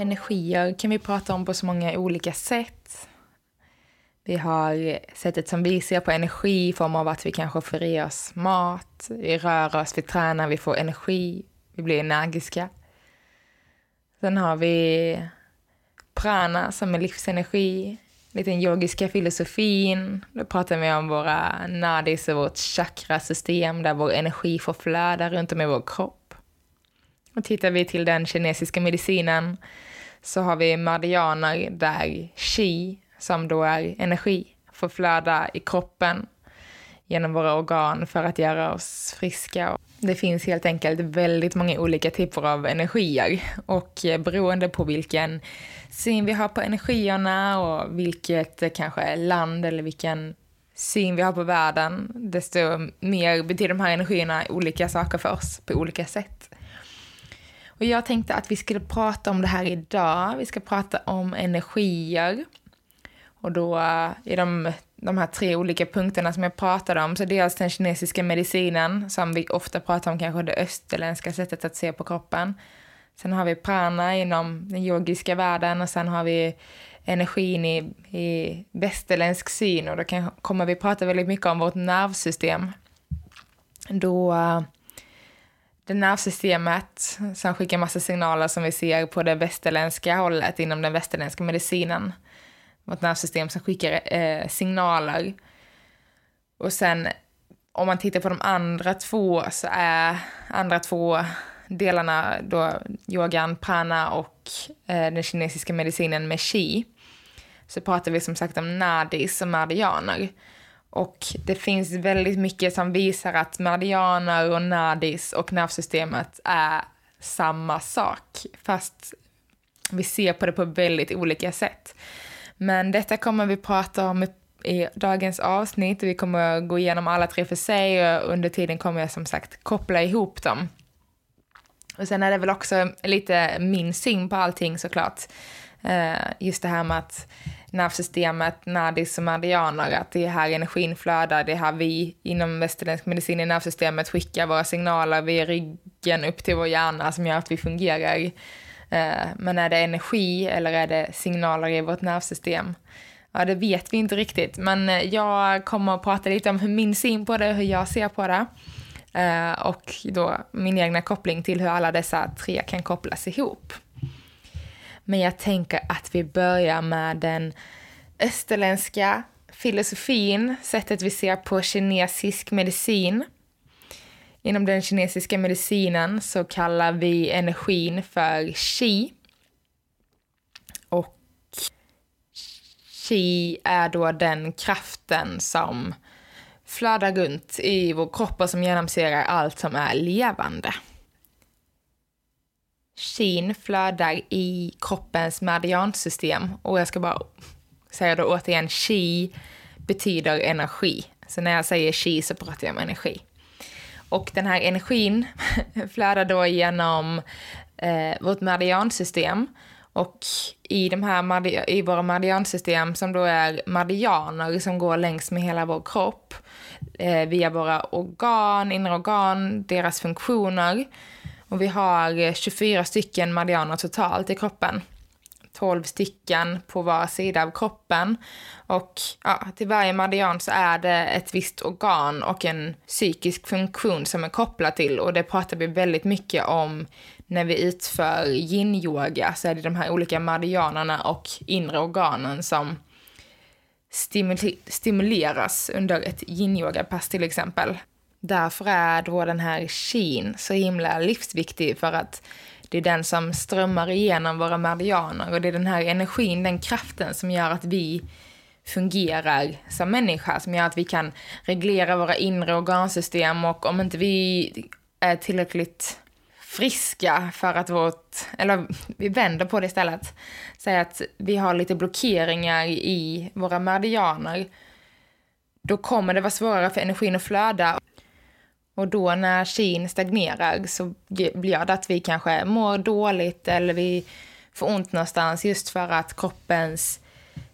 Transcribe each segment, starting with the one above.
Energier kan vi prata om på så många olika sätt. Vi har sättet som vi ser på energi i form av att vi kanske får i oss mat, vi rör oss, vi tränar, vi får energi, vi blir energiska. Sen har vi prana som är livsenergi, lite den yogiska filosofin. Då pratar vi om våra nadis och vårt chakrasystem där vår energi får flöda runt om i vår kropp. Och tittar vi till den kinesiska medicinen så har vi meridianer där chi, som då är energi, får flöda i kroppen genom våra organ för att göra oss friska. Det finns helt enkelt väldigt många olika typer av energier och beroende på vilken syn vi har på energierna och vilket kanske land eller vilken syn vi har på världen, desto mer betyder de här energierna olika saker för oss på olika sätt. Och jag tänkte att vi skulle prata om det här idag. Vi ska prata om energier. Och då eh, i de, de här tre olika punkterna som jag pratade om, så dels den kinesiska medicinen, som vi ofta pratar om kanske det österländska sättet att se på kroppen. Sen har vi prana inom den yogiska världen och sen har vi energin i, i västerländsk syn och då kan, kommer vi prata väldigt mycket om vårt nervsystem. Då eh, det nervsystemet som skickar massa signaler som vi ser på det västerländska hållet inom den västerländska medicinen. Vårt nervsystem som skickar eh, signaler. Och sen om man tittar på de andra två så är andra två delarna då yogan, prana och eh, den kinesiska medicinen med qi. Så pratar vi som sagt om nadis och meridianer. Och det finns väldigt mycket som visar att meridianer och nadis och nervsystemet är samma sak, fast vi ser på det på väldigt olika sätt. Men detta kommer vi prata om i dagens avsnitt. Vi kommer gå igenom alla tre för sig och under tiden kommer jag som sagt koppla ihop dem. Och sen är det väl också lite min syn på allting såklart. Eh, just det här med att nervsystemet, nadis och meridianer, att det är här energin flödar, det är här vi inom västerländsk medicin i nervsystemet skickar våra signaler via ryggen upp till vår hjärna som gör att vi fungerar. Eh, men är det energi eller är det signaler i vårt nervsystem? Ja, det vet vi inte riktigt, men eh, jag kommer att prata lite om hur min syn på det, hur jag ser på det. Eh, och då min egna koppling till hur alla dessa tre kan kopplas ihop. Men jag tänker att vi börjar med den österländska filosofin, sättet vi ser på kinesisk medicin. Inom den kinesiska medicinen så kallar vi energin för qi. Och qi är då den kraften som flödar runt i vår kropp och som genomsyrar allt som är levande kin flödar i kroppens meridiansystem och jag ska bara säga då återigen, chi betyder energi. Så när jag säger chi så pratar jag om energi. Och den här energin flödar då genom eh, vårt meridiansystem och i, de här i våra meridiansystem som då är meridianer som går längs med hela vår kropp eh, via våra organ, inre organ, deras funktioner och vi har eh, 24 stycken meridianer totalt i kroppen. 12 stycken på var sida av kroppen. Och ja, till varje meridian så är det ett visst organ och en psykisk funktion som är kopplad till. Och det pratar vi väldigt mycket om när vi utför yin-yoga. Så är det de här olika meridianerna och inre organen som stimuleras under ett yin-yoga-pass till exempel. Därför är då den här kin så himla livsviktig för att Det är den som strömmar igenom våra meridianer och det är den här energin, den kraften som gör att vi fungerar som människa, som gör att vi kan reglera våra inre organsystem och om inte vi är tillräckligt friska för att vårt, eller vi vänder på det istället, säger att vi har lite blockeringar i våra meridianer, då kommer det vara svårare för energin att flöda. Och då när kin stagnerar så blir det att vi kanske mår dåligt eller vi får ont någonstans just för att kroppens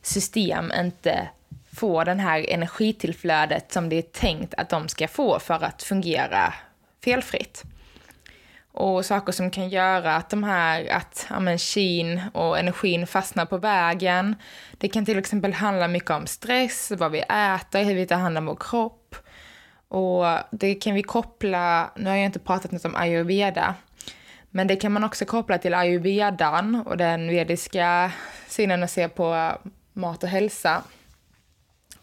system inte får den här energitillflödet som det är tänkt att de ska få för att fungera felfritt. Och saker som kan göra att de här, att ja, men, kin och energin fastnar på vägen. Det kan till exempel handla mycket om stress, vad vi äter, hur vi tar hand om vår kropp. Och det kan vi koppla, nu har jag inte pratat något om ayurveda, men det kan man också koppla till ayurvedan och den vediska synen att se på mat och hälsa.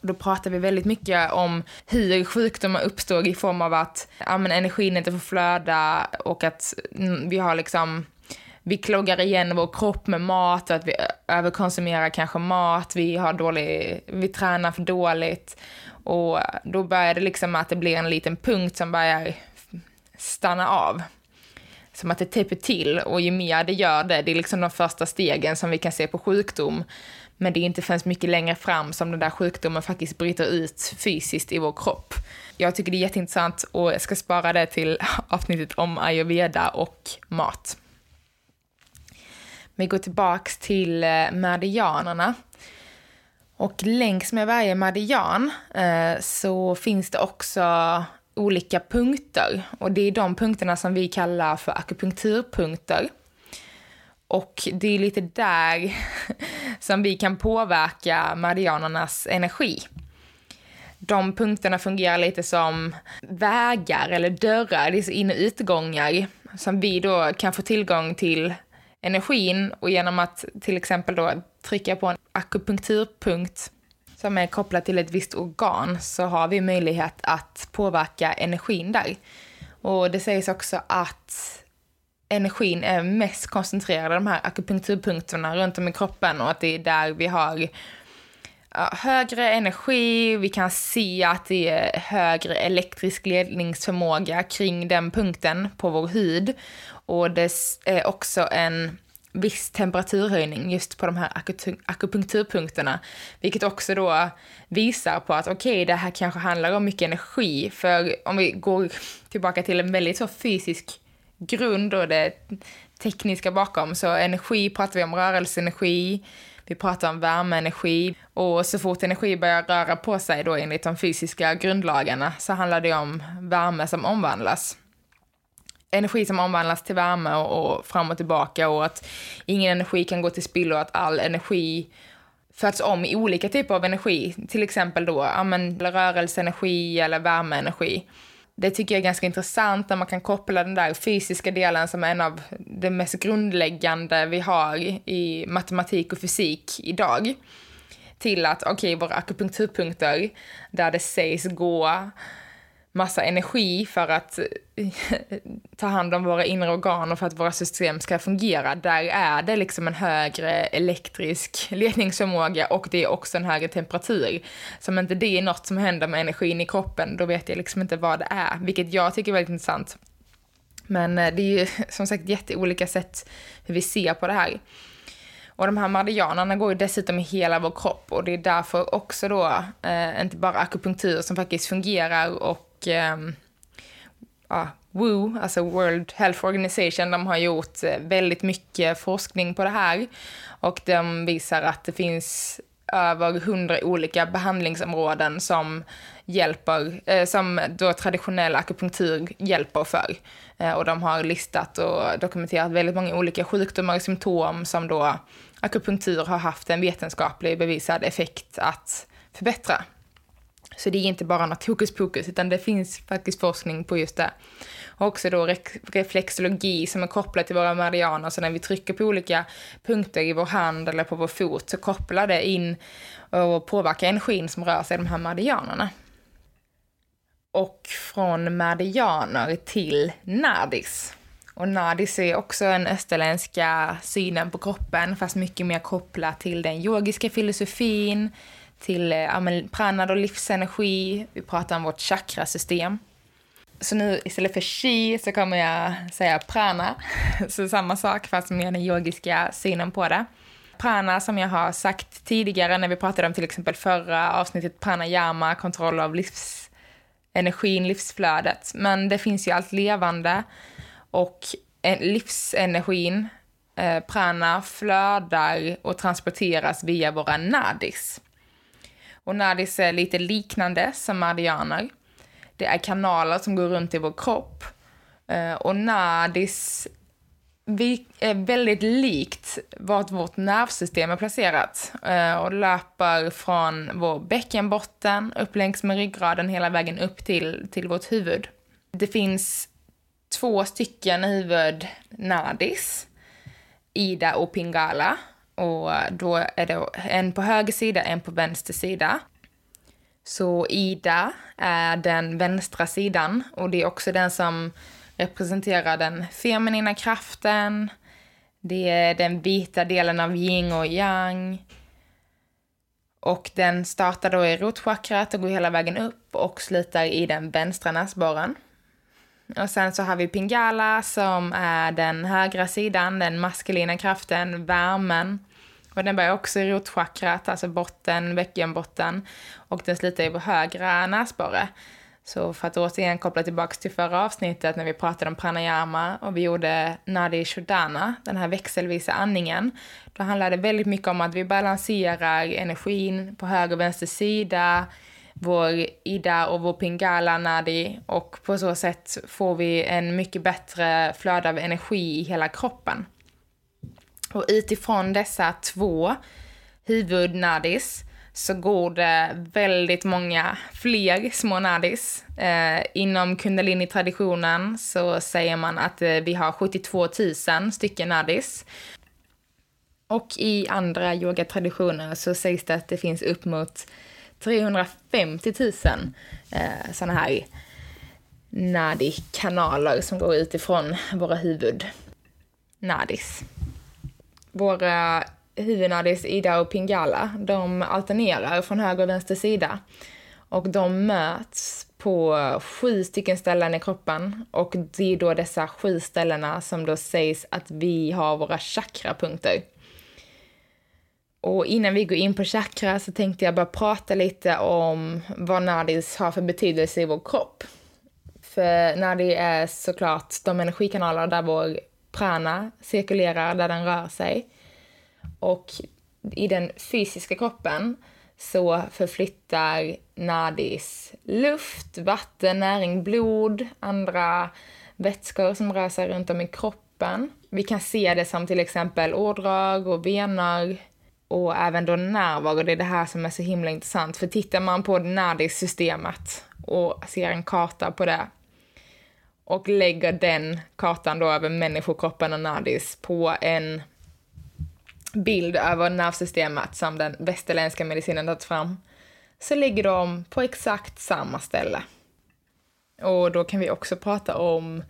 Då pratar vi väldigt mycket om hur sjukdomar uppstår i form av att ja, men energin inte får flöda och att vi har liksom vi kloggar igen vår kropp med mat och att vi överkonsumerar kanske mat, vi, har dålig, vi tränar för dåligt. Och då börjar det liksom att det blir en liten punkt som börjar stanna av. Som att det täpper till och ju mer det gör det, det är liksom de första stegen som vi kan se på sjukdom. Men det är inte förrän mycket längre fram som den där sjukdomen faktiskt bryter ut fysiskt i vår kropp. Jag tycker det är jätteintressant och jag ska spara det till avsnittet om ayurveda och mat. Vi går tillbaks till eh, meridianerna. Och längs med varje meridian eh, så finns det också olika punkter. Och det är de punkterna som vi kallar för akupunkturpunkter. Och det är lite där som vi kan påverka meridianernas energi. De punkterna fungerar lite som vägar eller dörrar, det är in och utgångar som vi då kan få tillgång till energin och genom att till exempel då trycka på en akupunkturpunkt som är kopplad till ett visst organ så har vi möjlighet att påverka energin där. Och det sägs också att energin är mest koncentrerad i de här akupunkturpunkterna runt om i kroppen och att det är där vi har högre energi, vi kan se att det är högre elektrisk ledningsförmåga kring den punkten på vår hud. Och det är också en viss temperaturhöjning just på de här akupunkturpunkterna. Vilket också då visar på att okej, okay, det här kanske handlar om mycket energi. För om vi går tillbaka till en väldigt så fysisk grund och det tekniska bakom. Så energi pratar vi om rörelseenergi, vi pratar om värmeenergi och så fort energi börjar röra på sig då enligt de fysiska grundlagarna så handlar det om värme som omvandlas. Energi som omvandlas till värme och, och fram och tillbaka och att ingen energi kan gå till spillo, och att all energi föds om i olika typer av energi, till exempel då ja, men, rörelseenergi eller värmeenergi. Det tycker jag är ganska intressant när man kan koppla den där fysiska delen som är en av det mest grundläggande vi har i matematik och fysik idag till att okej, okay, våra akupunkturpunkter där det sägs gå massa energi för att eh, ta hand om våra inre organ och för att våra system ska fungera, där är det liksom en högre elektrisk ledningsförmåga och det är också en högre temperatur. Så om inte det är något som händer med energin i kroppen, då vet jag liksom inte vad det är, vilket jag tycker är väldigt intressant. Men eh, det är ju som sagt jätteolika sätt hur vi ser på det här. Och de här meridianerna går ju dessutom i hela vår kropp och det är därför också då eh, inte bara akupunktur som faktiskt fungerar och och ehm, ja, WHO, alltså World Health Organization, de har gjort eh, väldigt mycket forskning på det här och de visar att det finns över hundra olika behandlingsområden som hjälper, eh, som då traditionell akupunktur hjälper för. Eh, och de har listat och dokumenterat väldigt många olika sjukdomar och symptom som då akupunktur har haft en vetenskaplig bevisad effekt att förbättra. Så det är inte bara något hokus pokus, utan det finns faktiskt forskning på just det. Och också då reflexologi som är kopplat till våra meridianer, så när vi trycker på olika punkter i vår hand eller på vår fot så kopplar det in och påverkar energin som rör sig i de här meridianerna. Och från meridianer till nadis. Och nadis är också den österländska synen på kroppen, fast mycket mer kopplat till den yogiska filosofin, till eh, ja, prana och livsenergi. Vi pratar om vårt chakrasystem. Så nu istället för chi så kommer jag säga prana. Så samma sak fast med den yogiska synen på det. Prana som jag har sagt tidigare när vi pratade om till exempel förra avsnittet pranayama, kontroll av livsenergin, livsflödet. Men det finns ju allt levande och eh, livsenergin, eh, prana, flödar och transporteras via våra nadis. Och nadis är lite liknande som meridianer. Det är kanaler som går runt i vår kropp. Eh, och nadis är väldigt likt vart vårt nervsystem är placerat eh, och löper från vår bäckenbotten upp längs med ryggraden hela vägen upp till, till vårt huvud. Det finns två stycken huvudnadis, Ida och Pingala. Och då är det en på höger sida, en på vänster sida. Så Ida är den vänstra sidan och det är också den som representerar den feminina kraften. Det är den vita delen av yin och yang. Och den startar då i rotchakrat och går hela vägen upp och slutar i den vänstra näsborren. Och sen så har vi Pingala som är den högra sidan, den maskulina kraften, värmen. Och den börjar också i rotchakrat, alltså botten, bäckenbotten. Och den slutar i vår högra näsborre. Så för att återigen koppla tillbaka till förra avsnittet när vi pratade om pranayama och vi gjorde nadi shodana, den här växelvisa andningen. Då handlar det väldigt mycket om att vi balanserar energin på höger och vänster sida, vår ida och vår pingala nadi och på så sätt får vi en mycket bättre flöde av energi i hela kroppen. Och utifrån dessa två huvudnadis så går det väldigt många fler små nadis. Eh, inom kundalini-traditionen så säger man att eh, vi har 72 000 stycken nadis. Och i andra yogatraditioner så sägs det att det finns upp mot 350 000 eh, sådana här nadi-kanaler som går utifrån våra huvud. Nadis. Våra huvudnadis Ida och Pingala, de alternerar från höger och vänster sida. Och de möts på sju stycken ställen i kroppen och det är då dessa sju ställena som då sägs att vi har våra chakrapunkter. Och innan vi går in på chakra så tänkte jag bara prata lite om vad nadis har för betydelse i vår kropp. För nadi är såklart de energikanaler där vår prana cirkulerar, där den rör sig. Och i den fysiska kroppen så förflyttar nadis luft, vatten, näring, blod, andra vätskor som rör sig runt om i kroppen. Vi kan se det som till exempel ådrag och vener och även då nerver och det är det här som är så himla intressant. För tittar man på nadissystemet och ser en karta på det och lägger den kartan då över människokroppen och nadis på en bild över nervsystemet som den västerländska medicinen tagit fram, så ligger de på exakt samma ställe. Och då kan vi också prata om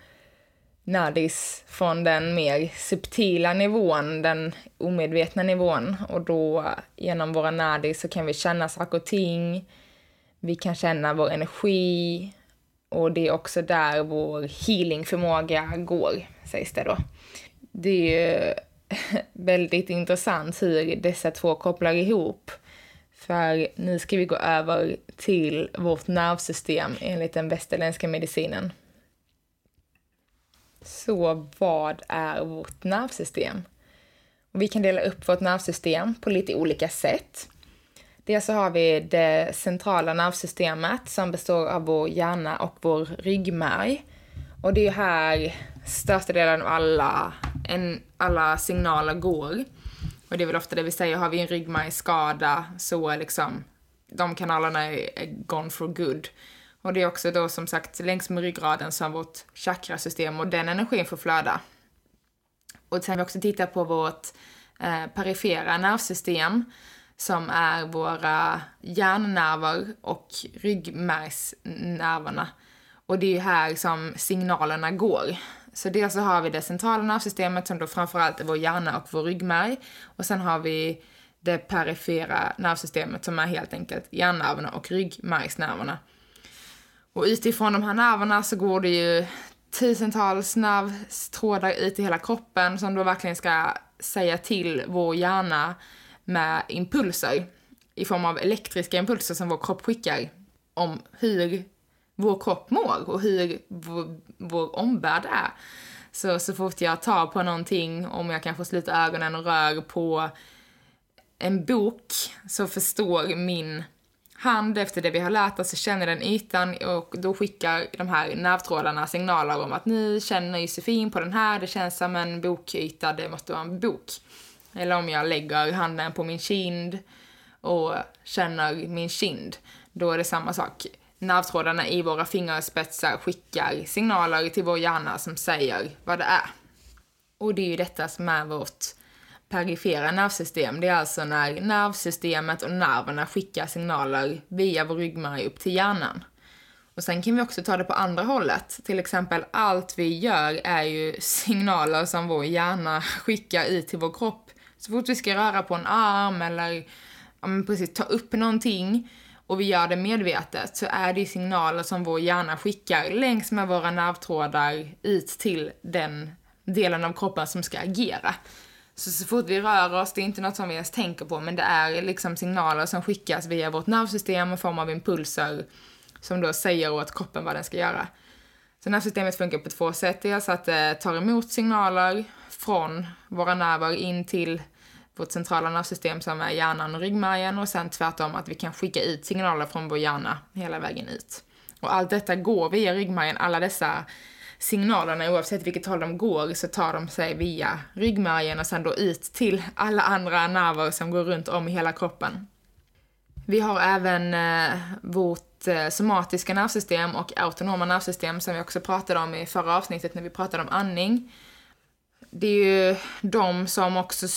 nadis från den mer subtila nivån, den omedvetna nivån. Och då eh, genom våra nadis så kan vi känna saker och ting, vi kan känna vår energi och det är också där vår healingförmåga går, sägs det då. Det är väldigt intressant hur dessa två kopplar ihop. För nu ska vi gå över till vårt nervsystem enligt den västerländska medicinen. Så vad är vårt nervsystem? Och vi kan dela upp vårt nervsystem på lite olika sätt. Dels så har vi det centrala nervsystemet som består av vår hjärna och vår ryggmärg. Och det är här största delen av alla, en, alla signaler går. Och det är väl ofta det vi säger, har vi en ryggmärgsskada så är liksom de kanalerna är, gone for good. Och det är också då som sagt längs med ryggraden som vårt chakrasystem och den energin får flöda. Och sen vi också tittat på vårt eh, perifera nervsystem som är våra hjärnnerver och ryggmärgsnerverna. Och det är ju här som signalerna går. Så dels så har vi det centrala nervsystemet som då framförallt är vår hjärna och vår ryggmärg. Och sen har vi det perifera nervsystemet som är helt enkelt hjärnnerverna och ryggmärgsnerverna. Och utifrån de här nerverna så går det ju tusentals nervtrådar ut i hela kroppen som då verkligen ska säga till vår hjärna med impulser i form av elektriska impulser som vår kropp skickar om hur vår kropp mår och hur vår, vår omvärld är. Så, så fort jag tar på någonting, om jag kanske sluter ögonen och rör på en bok, så förstår min hand efter det vi har lärt oss, så känner den ytan och då skickar de här nervtrådarna signaler om att nu känner Josefin på den här, det känns som en bokyta, det måste vara en bok. Eller om jag lägger handen på min kind och känner min kind, då är det samma sak. Nervtrådarna i våra fingerspetsar skickar signaler till vår hjärna som säger vad det är. Och det är ju detta som är vårt perifera nervsystem. Det är alltså när nervsystemet och nerverna skickar signaler via vår ryggmärg upp till hjärnan. Och sen kan vi också ta det på andra hållet. Till exempel allt vi gör är ju signaler som vår hjärna skickar ut till vår kropp. Så fort vi ska röra på en arm eller ja, men precis, ta upp någonting och vi gör det medvetet så är det signaler som vår hjärna skickar längs med våra nervtrådar ut till den delen av kroppen som ska agera. Så så fort vi rör oss, det är inte något som vi ens tänker på, men det är liksom signaler som skickas via vårt nervsystem i form av impulser som då säger åt kroppen vad den ska göra. Så nervsystemet funkar på två sätt. Dels att det tar emot signaler från våra nerver in till vårt centrala nervsystem som är hjärnan och ryggmärgen och sen tvärtom att vi kan skicka ut signaler från vår hjärna hela vägen ut. Och allt detta går via ryggmärgen, alla dessa signalerna, oavsett vilket håll de går, så tar de sig via ryggmärgen och sen då ut till alla andra nerver som går runt om i hela kroppen. Vi har även eh, vårt eh, somatiska nervsystem och autonoma nervsystem som vi också pratade om i förra avsnittet när vi pratade om andning. Det är ju de som också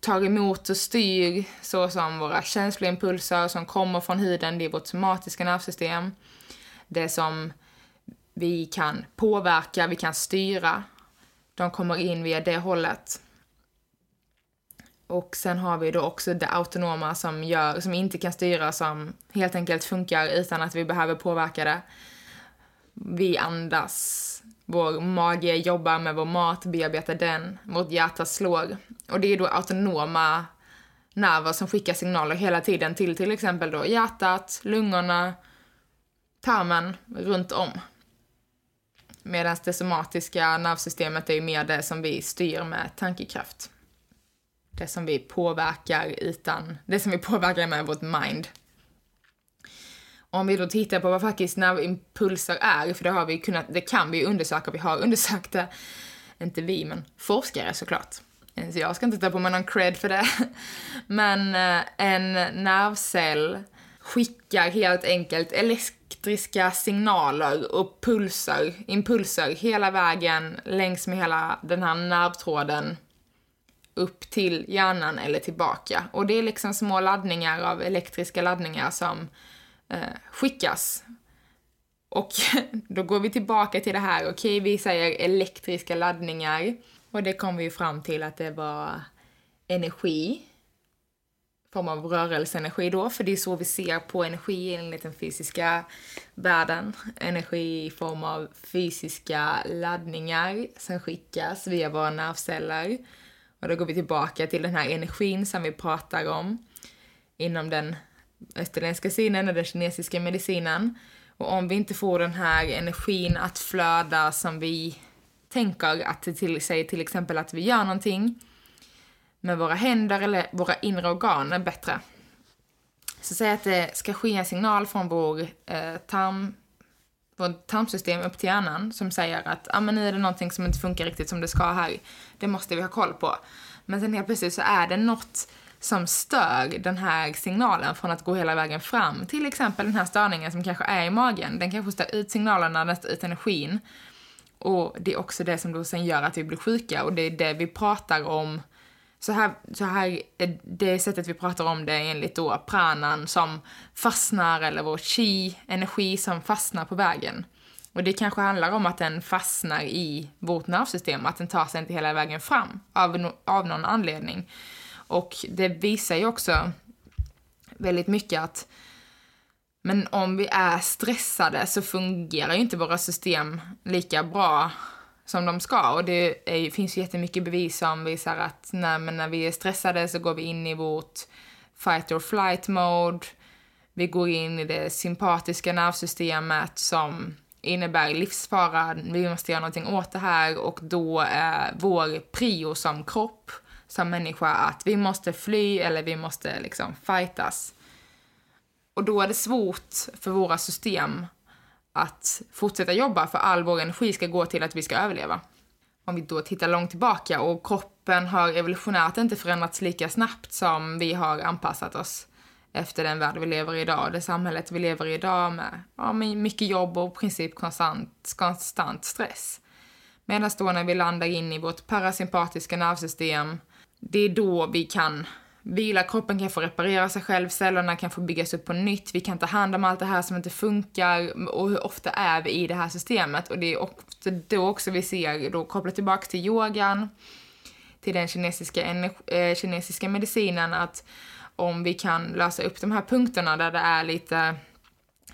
tar emot och styr såsom våra känsloimpulser som kommer från huden, det är vårt somatiska nervsystem. Det som vi kan påverka, vi kan styra. De kommer in via det hållet. Och sen har vi då också det autonoma som, gör, som inte kan styra, som helt enkelt funkar utan att vi behöver påverka det. Vi andas, vår mage jobbar med vår mat, bearbetar den, vårt hjärta slår. Och det är då autonoma nerver som skickar signaler hela tiden till till exempel då hjärtat, lungorna, tarmen, runt om. Medan det somatiska nervsystemet är ju mer det som vi styr med tankekraft. Det som vi påverkar utan, det som vi påverkar med vårt mind. Om vi då tittar på vad faktiskt nervimpulser är, för det har vi kunnat, det kan vi undersöka, vi har undersökt det. Inte vi, men forskare såklart. Så jag ska inte ta på mig någon cred för det. Men eh, en nervcell skickar helt enkelt elektriska signaler och pulser, impulser hela vägen längs med hela den här nervtråden upp till hjärnan eller tillbaka. Och det är liksom små laddningar av elektriska laddningar som eh, skickas. Och då går vi tillbaka till det här, okej, okay, vi säger elektriska laddningar. Och det kom vi ju fram till att det var energi form av rörelseenergi då, för det är så vi ser på energi enligt den fysiska världen. Energi i form av fysiska laddningar som skickas via våra nervceller. Och då går vi tillbaka till den här energin som vi pratar om inom den österländska synen och den kinesiska medicinen. Och om vi inte får den här energin att flöda som vi tänker, att till, säg till exempel att vi gör någonting, med våra händer eller våra inre organ är bättre. Så säg att det ska ske en signal från vår eh, tarm, vårt tarmsystem upp till hjärnan som säger att ah, men nu är det någonting som inte funkar riktigt som det ska här. Det måste vi ha koll på. Men sen helt plötsligt så är det något som stör den här signalen från att gå hela vägen fram. Till exempel den här störningen som kanske är i magen. Den kanske stör ut signalerna, den stör ut energin. Och det är också det som då sen gör att vi blir sjuka och det är det vi pratar om så här, så här är det sättet vi pratar om det enligt då pranan som fastnar eller vår chi, energi som fastnar på vägen. Och det kanske handlar om att den fastnar i vårt nervsystem, att den tar sig inte hela vägen fram av, no av någon anledning. Och det visar ju också väldigt mycket att men om vi är stressade så fungerar ju inte våra system lika bra som de ska. Och det är, finns jättemycket bevis som visar att när, när vi är stressade så går vi in i vårt fight or flight mode. Vi går in i det sympatiska nervsystemet som innebär livsfara, vi måste göra någonting åt det här och då är vår prio som kropp, som människa, att vi måste fly eller vi måste liksom fightas. Och då är det svårt för våra system att fortsätta jobba för all vår energi ska gå till att vi ska överleva. Om vi då tittar långt tillbaka och kroppen har evolutionärt inte förändrats lika snabbt som vi har anpassat oss efter den värld vi lever i idag, det samhället vi lever i idag med, ja, med mycket jobb och i princip konstant, konstant stress. Medan då när vi landar in i vårt parasympatiska nervsystem, det är då vi kan vila, kroppen kan få reparera sig själv, cellerna kan få byggas upp på nytt, vi kan ta hand om allt det här som inte funkar och hur ofta är vi i det här systemet? Och det är ofta då också vi ser, då kopplat tillbaka till yogan, till den kinesiska, eh, kinesiska medicinen, att om vi kan lösa upp de här punkterna där det är lite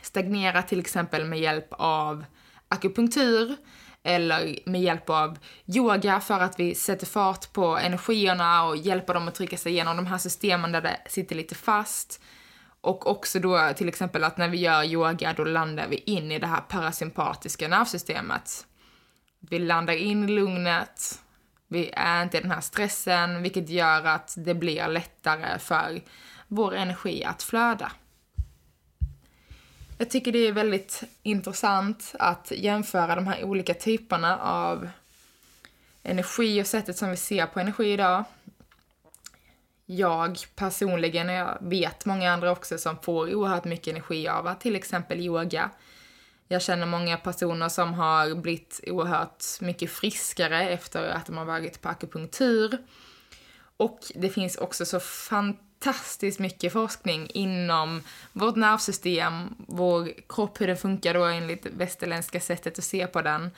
stagnerat till exempel med hjälp av akupunktur eller med hjälp av yoga för att vi sätter fart på energierna och hjälper dem att trycka sig igenom de här systemen där det sitter lite fast. Och också då till exempel att när vi gör yoga då landar vi in i det här parasympatiska nervsystemet. Vi landar in i lugnet, vi är inte i den här stressen, vilket gör att det blir lättare för vår energi att flöda. Jag tycker det är väldigt intressant att jämföra de här olika typerna av energi och sättet som vi ser på energi idag. Jag personligen, och jag vet många andra också, som får oerhört mycket energi av att till exempel yoga. Jag känner många personer som har blivit oerhört mycket friskare efter att de har varit på akupunktur. Och det finns också så fantastiskt fantastiskt mycket forskning inom vårt nervsystem, vår kropp, hur den funkar då enligt västerländska sättet att se på den.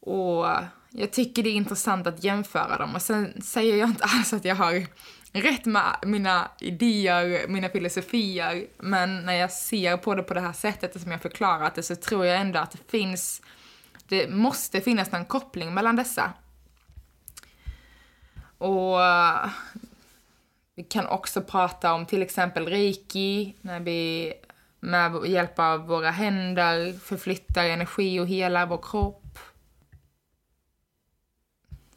Och jag tycker det är intressant att jämföra dem. Och sen säger jag inte alls att jag har rätt med mina idéer, mina filosofier, men när jag ser på det på det här sättet som jag förklarat det så tror jag ändå att det finns, det måste finnas någon koppling mellan dessa. Och vi kan också prata om till exempel reiki, när vi med hjälp av våra händer förflyttar energi och helar vår kropp.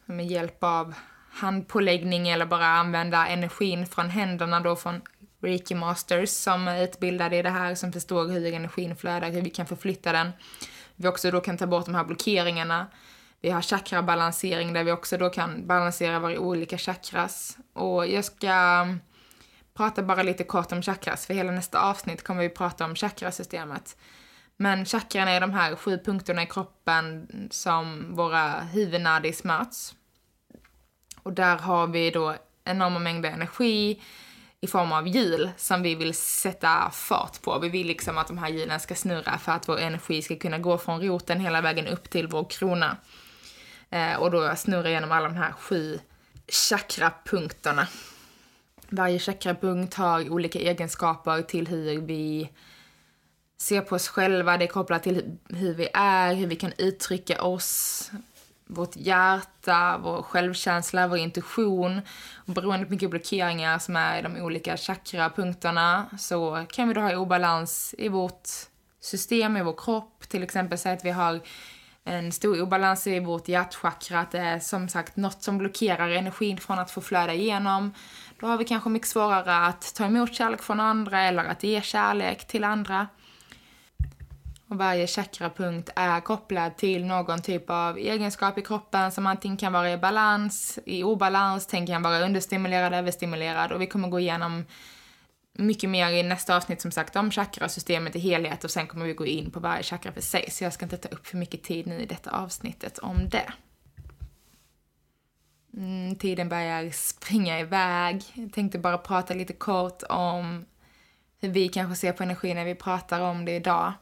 Med hjälp av handpåläggning eller bara använda energin från händerna då från Reiki Masters som är utbildade i det här, som förstår hur energin flödar, hur vi kan förflytta den. Vi också då kan ta bort de här blockeringarna vi har chakrabalansering där vi också då kan balansera våra olika chakras. Och jag ska mm, prata bara lite kort om chakras, för hela nästa avsnitt kommer vi prata om chakrasystemet. Men chakran är de här sju punkterna i kroppen som våra huvudnadis möts. Och där har vi då enorma mängder energi i form av hjul som vi vill sätta fart på. Vi vill liksom att de här hjulen ska snurra för att vår energi ska kunna gå från roten hela vägen upp till vår krona. Eh, och då snurrar igenom alla de här sju chakrapunkterna. Varje chakrapunkt har olika egenskaper till hur vi ser på oss själva. Det är kopplat till hur vi är, hur vi kan uttrycka oss, vårt hjärta, vår självkänsla, vår intuition. Och beroende på vilka blockeringar som är i de olika chakrapunkterna så kan vi då ha obalans i vårt system, i vår kropp. Till exempel säga att vi har en stor obalans i vårt hjärtchakra, att det är som sagt något som blockerar energin från att få flöda igenom. Då har vi kanske mycket svårare att ta emot kärlek från andra eller att ge kärlek till andra. Och varje chakrapunkt är kopplad till någon typ av egenskap i kroppen som antingen kan vara i balans, i obalans, den kan vara understimulerad, överstimulerad och vi kommer gå igenom mycket mer i nästa avsnitt som sagt om chakrasystemet i helhet och sen kommer vi gå in på varje chakra för sig så jag ska inte ta upp för mycket tid nu i detta avsnittet om det. Mm, tiden börjar springa iväg. Jag tänkte bara prata lite kort om hur vi kanske ser på energi när vi pratar om det idag.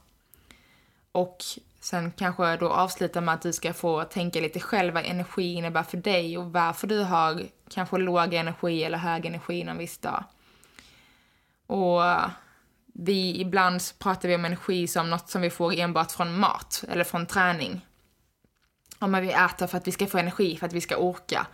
Och Sen kanske då avsluta med att du ska få tänka lite själv vad energi innebär för dig och varför du har kanske låg energi eller hög energi någon viss dag. Och vi, ibland pratar vi om energi som något som vi får enbart från mat eller från träning. Om vi äter för att vi ska få energi, för att vi ska orka.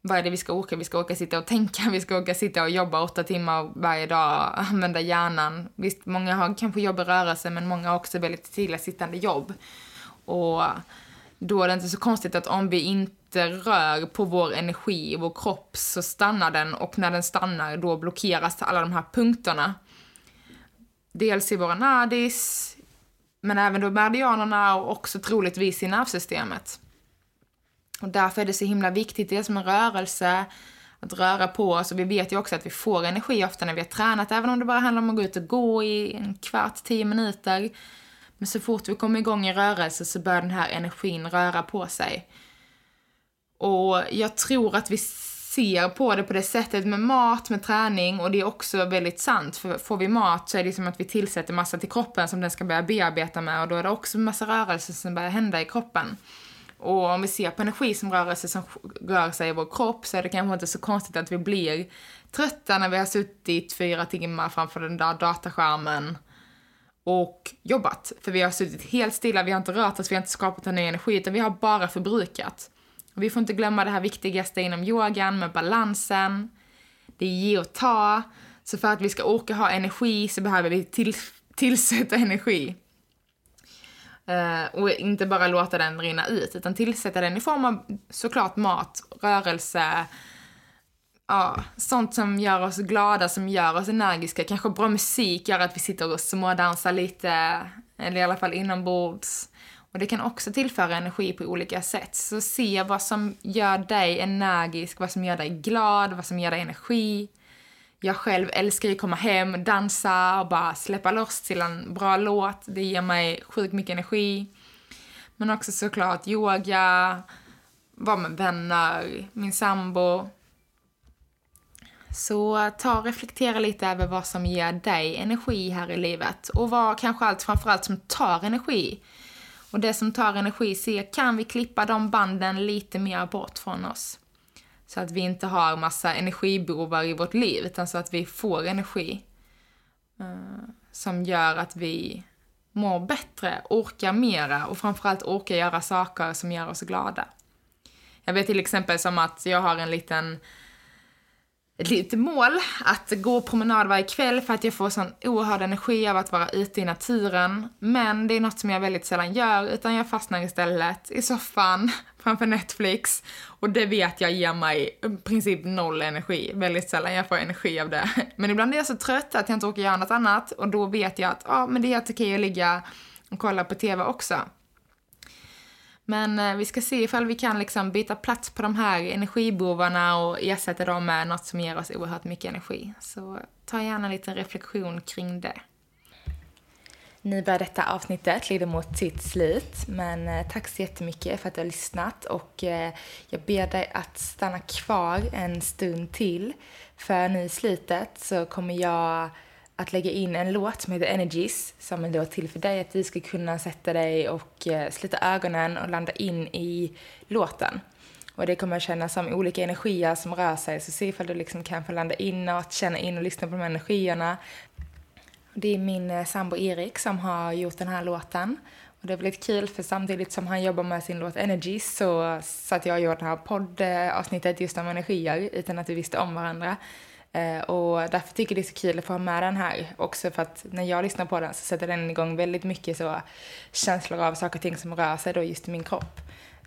Vad är det vi ska orka? Vi ska orka sitta och tänka, vi ska orka sitta och jobba åtta timmar varje dag, använda hjärnan. Visst, många har kanske jobb i rörelse, men många har också väldigt stillasittande jobb. Och då är det inte så konstigt att om vi inte rör på vår energi i vår kropp så stannar den och när den stannar då blockeras alla de här punkterna. Dels i våra nadis, men även då meridianerna och också troligtvis i nervsystemet. Och därför är det så himla viktigt, det är som en rörelse, att röra på oss. Och vi vet ju också att vi får energi ofta när vi har tränat, även om det bara handlar om att gå ut och gå i en kvart, tio minuter. Men så fort vi kommer igång i rörelse så börjar den här energin röra på sig. Och jag tror att vi ser på det på det sättet med mat, med träning och det är också väldigt sant för får vi mat så är det som att vi tillsätter massa till kroppen som den ska börja bearbeta med och då är det också massa rörelser som börjar hända i kroppen. Och om vi ser på energi som rörelse som rör sig i vår kropp så är det kanske inte så konstigt att vi blir trötta när vi har suttit fyra timmar framför den där dataskärmen och jobbat. För vi har suttit helt stilla, vi har inte rört oss, vi har inte skapat någon ny energi, utan vi har bara förbrukat. Vi får inte glömma det här viktigaste inom yogan med balansen. Det är ge och ta. Så för att vi ska orka ha energi så behöver vi till, tillsätta energi. Uh, och inte bara låta den rinna ut, utan tillsätta den i form av såklart mat, rörelse, ja, sånt som gör oss glada, som gör oss energiska. Kanske bra musik gör att vi sitter och smådansar lite, eller i alla fall inombords. Och det kan också tillföra energi på olika sätt. Så se vad som gör dig energisk, vad som gör dig glad, vad som ger dig energi. Jag själv älskar ju att komma hem, dansa och bara släppa loss till en bra låt. Det ger mig sjukt mycket energi. Men också såklart yoga, vara med vänner, min sambo. Så ta och reflektera lite över vad som ger dig energi här i livet och vad kanske allt framförallt som tar energi. Och det som tar energi, ser, kan vi klippa de banden lite mer bort från oss? Så att vi inte har massa energibovar i vårt liv, utan så att vi får energi uh, som gör att vi mår bättre, orkar mera och framförallt orkar göra saker som gör oss glada. Jag vet till exempel som att jag har en liten ett litet mål att gå promenad varje kväll för att jag får sån oerhörd energi av att vara ute i naturen. Men det är något som jag väldigt sällan gör utan jag fastnar istället i soffan framför Netflix och det vet jag ger mig i princip noll energi. Väldigt sällan jag får energi av det. Men ibland är jag så trött att jag inte orkar göra något annat och då vet jag att ja, ah, men det är helt okej att ligga och kolla på TV också. Men eh, vi ska se ifall vi kan liksom byta plats på de här energibovarna och ersätta dem med något som ger oss oerhört mycket energi. Så ta gärna en liten reflektion kring det. Nu börjar detta avsnittet lida mot sitt slut, men eh, tack så jättemycket för att du har lyssnat och eh, jag ber dig att stanna kvar en stund till, för nu i slutet så kommer jag att lägga in en låt som heter Energies som är då till för dig, att du ska kunna sätta dig och eh, sluta ögonen och landa in i låten. Och det kommer att kännas som olika energier som rör sig, så se ifall du liksom kan få landa inåt, känna in och lyssna på de här energierna. Det är min eh, sambo Erik som har gjort den här låten. Och det är väldigt kul för samtidigt som han jobbar med sin låt Energies så satt jag och gjorde det här poddavsnittet just om energier utan att vi visste om varandra. Eh, och därför tycker jag det är så kul att få ha med den här också för att när jag lyssnar på den så sätter den igång väldigt mycket så känslor av saker och ting som rör sig då just i min kropp.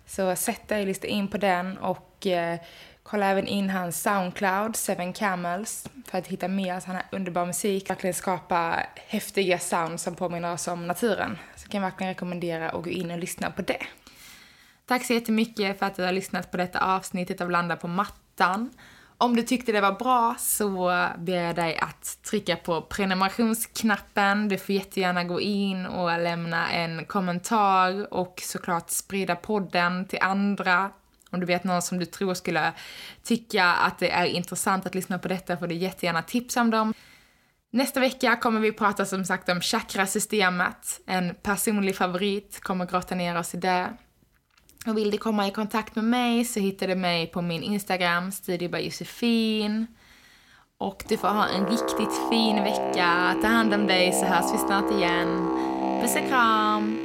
Så sätt dig, lyssna in på den och eh, kolla även in hans Soundcloud, Seven Camels, för att hitta mer sån här underbar musik. Verkligen skapa häftiga sound som påminner oss om naturen. Så kan jag verkligen rekommendera att gå in och lyssna på det. Tack så jättemycket för att du har lyssnat på detta avsnittet av Landa på mattan. Om du tyckte det var bra så ber jag dig att trycka på prenumerationsknappen. Du får jättegärna gå in och lämna en kommentar och såklart sprida podden till andra. Om du vet någon som du tror skulle tycka att det är intressant att lyssna på detta får du jättegärna tipsa om dem. Nästa vecka kommer vi prata som sagt om chakrasystemet. En personlig favorit, kommer grotta ner oss i det. Och vill du komma i kontakt med mig så hittar du mig på min Instagram, Studiobyjosefin. Och du får ha en riktigt fin vecka. Ta hand om dig så hörs vi snart igen. Puss och kram!